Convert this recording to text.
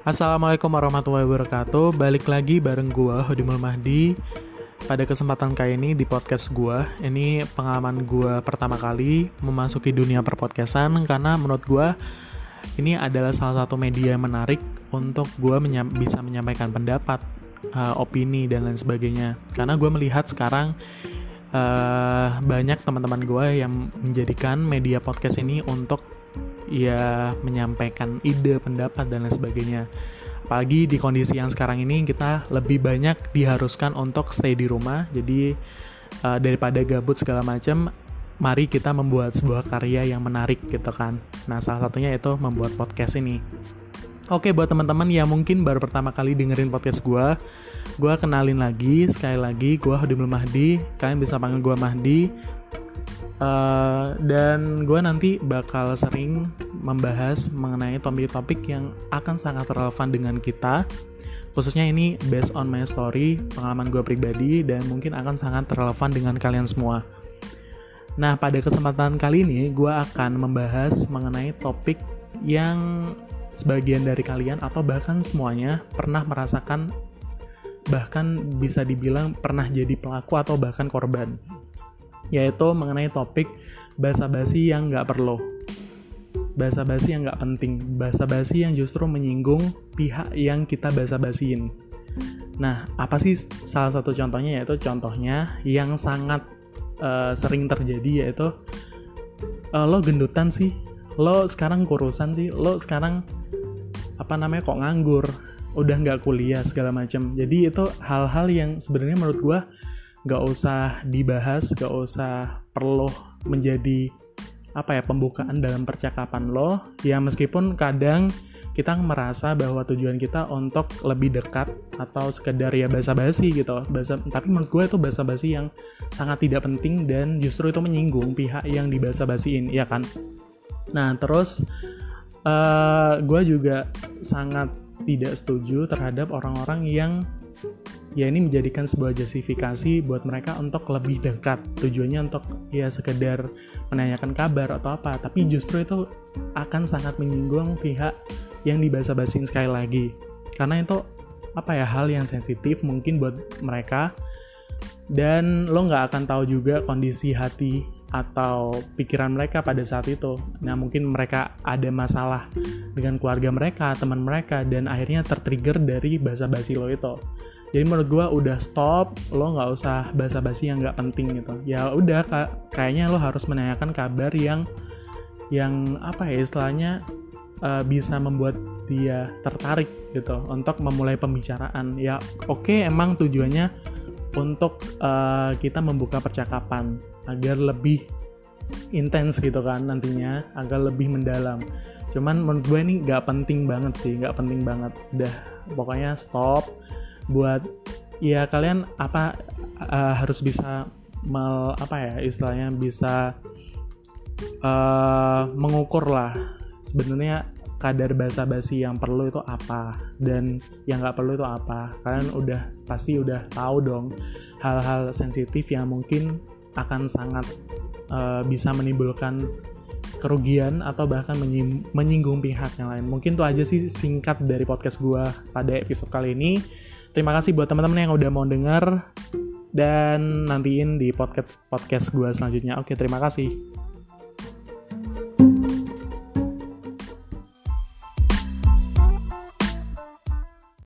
Assalamualaikum warahmatullahi wabarakatuh. Balik lagi bareng gua Hodimul Mahdi. Pada kesempatan kali ini di podcast gua Ini pengalaman gua pertama kali Memasuki dunia perpodcastan Karena menurut gua Ini adalah salah satu media yang menarik Untuk gua menyam bisa menyampaikan pendapat uh, Opini dan lain sebagainya. Karena gua melihat sekarang uh, Banyak teman-teman gua yang menjadikan media podcast ini Untuk ya menyampaikan ide, pendapat dan lain sebagainya. Apalagi di kondisi yang sekarang ini kita lebih banyak diharuskan untuk stay di rumah. Jadi uh, daripada gabut segala macam, mari kita membuat sebuah karya yang menarik gitu kan. Nah, salah satunya itu membuat podcast ini. Oke, buat teman-teman yang mungkin baru pertama kali dengerin podcast gue, gue kenalin lagi, sekali lagi, gue Hodimul Mahdi, kalian bisa panggil gue Mahdi, Uh, dan gue nanti bakal sering membahas mengenai topik-topik yang akan sangat relevan dengan kita. Khususnya ini based on my story pengalaman gue pribadi dan mungkin akan sangat relevan dengan kalian semua. Nah pada kesempatan kali ini gue akan membahas mengenai topik yang sebagian dari kalian atau bahkan semuanya pernah merasakan bahkan bisa dibilang pernah jadi pelaku atau bahkan korban yaitu mengenai topik basa-basi yang nggak perlu. Basa-basi yang nggak penting, basa-basi yang justru menyinggung pihak yang kita basa-basiin. Nah, apa sih salah satu contohnya yaitu contohnya yang sangat uh, sering terjadi yaitu uh, lo gendutan sih, lo sekarang kurusan sih, lo sekarang apa namanya kok nganggur, udah nggak kuliah segala macam. Jadi itu hal-hal yang sebenarnya menurut gue gak usah dibahas, gak usah perlu menjadi apa ya pembukaan dalam percakapan lo. Ya meskipun kadang kita merasa bahwa tujuan kita untuk lebih dekat atau sekedar ya basa-basi gitu. Basa tapi menurut gue itu basa-basi yang sangat tidak penting dan justru itu menyinggung pihak yang dibasa-basiin ya kan? Nah terus uh, gue juga sangat tidak setuju terhadap orang-orang yang ya ini menjadikan sebuah justifikasi buat mereka untuk lebih dekat. Tujuannya untuk ya sekedar menanyakan kabar atau apa tapi justru itu akan sangat menyinggung pihak yang dibasa-basin sekali lagi. Karena itu apa ya hal yang sensitif mungkin buat mereka. Dan lo nggak akan tahu juga kondisi hati atau pikiran mereka pada saat itu. Nah, mungkin mereka ada masalah dengan keluarga mereka, teman mereka, dan akhirnya tertrigger dari basa-basi lo itu jadi menurut gue udah stop lo nggak usah basa-basi yang nggak penting gitu. Ya udah kayaknya lo harus menanyakan kabar yang yang apa ya istilahnya uh, bisa membuat dia tertarik gitu untuk memulai pembicaraan. Ya oke okay, emang tujuannya untuk uh, kita membuka percakapan agar lebih intens gitu kan nantinya agar lebih mendalam. Cuman menurut gue ini nggak penting banget sih nggak penting banget. Udah pokoknya stop buat ya kalian apa uh, harus bisa mel apa ya istilahnya bisa uh, mengukur lah sebenarnya kadar basa-basi yang perlu itu apa dan yang nggak perlu itu apa. Kalian udah pasti udah tahu dong hal-hal sensitif yang mungkin akan sangat uh, bisa menimbulkan kerugian atau bahkan menyinggung pihak yang lain. Mungkin itu aja sih singkat dari podcast gue pada episode kali ini Terima kasih buat teman-teman yang udah mau denger dan nantiin di podcast podcast gue selanjutnya. Oke, terima kasih.